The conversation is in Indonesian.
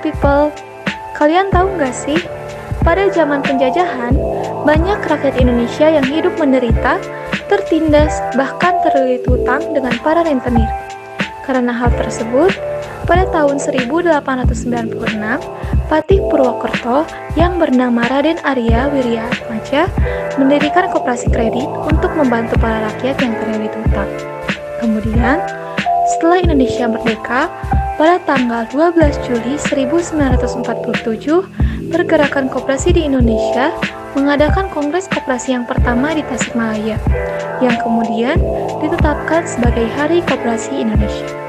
people. Kalian tahu nggak sih, pada zaman penjajahan, banyak rakyat Indonesia yang hidup menderita, tertindas, bahkan terlilit hutang dengan para rentenir. Karena hal tersebut, pada tahun 1896, Patih Purwokerto yang bernama Raden Arya Wirya Atmaja mendirikan koperasi kredit untuk membantu para rakyat yang terlilit hutang. Kemudian, setelah Indonesia merdeka, pada tanggal 12 Juli 1947, Pergerakan Koperasi di Indonesia mengadakan Kongres Koperasi yang pertama di Tasikmalaya, yang kemudian ditetapkan sebagai Hari Koperasi Indonesia.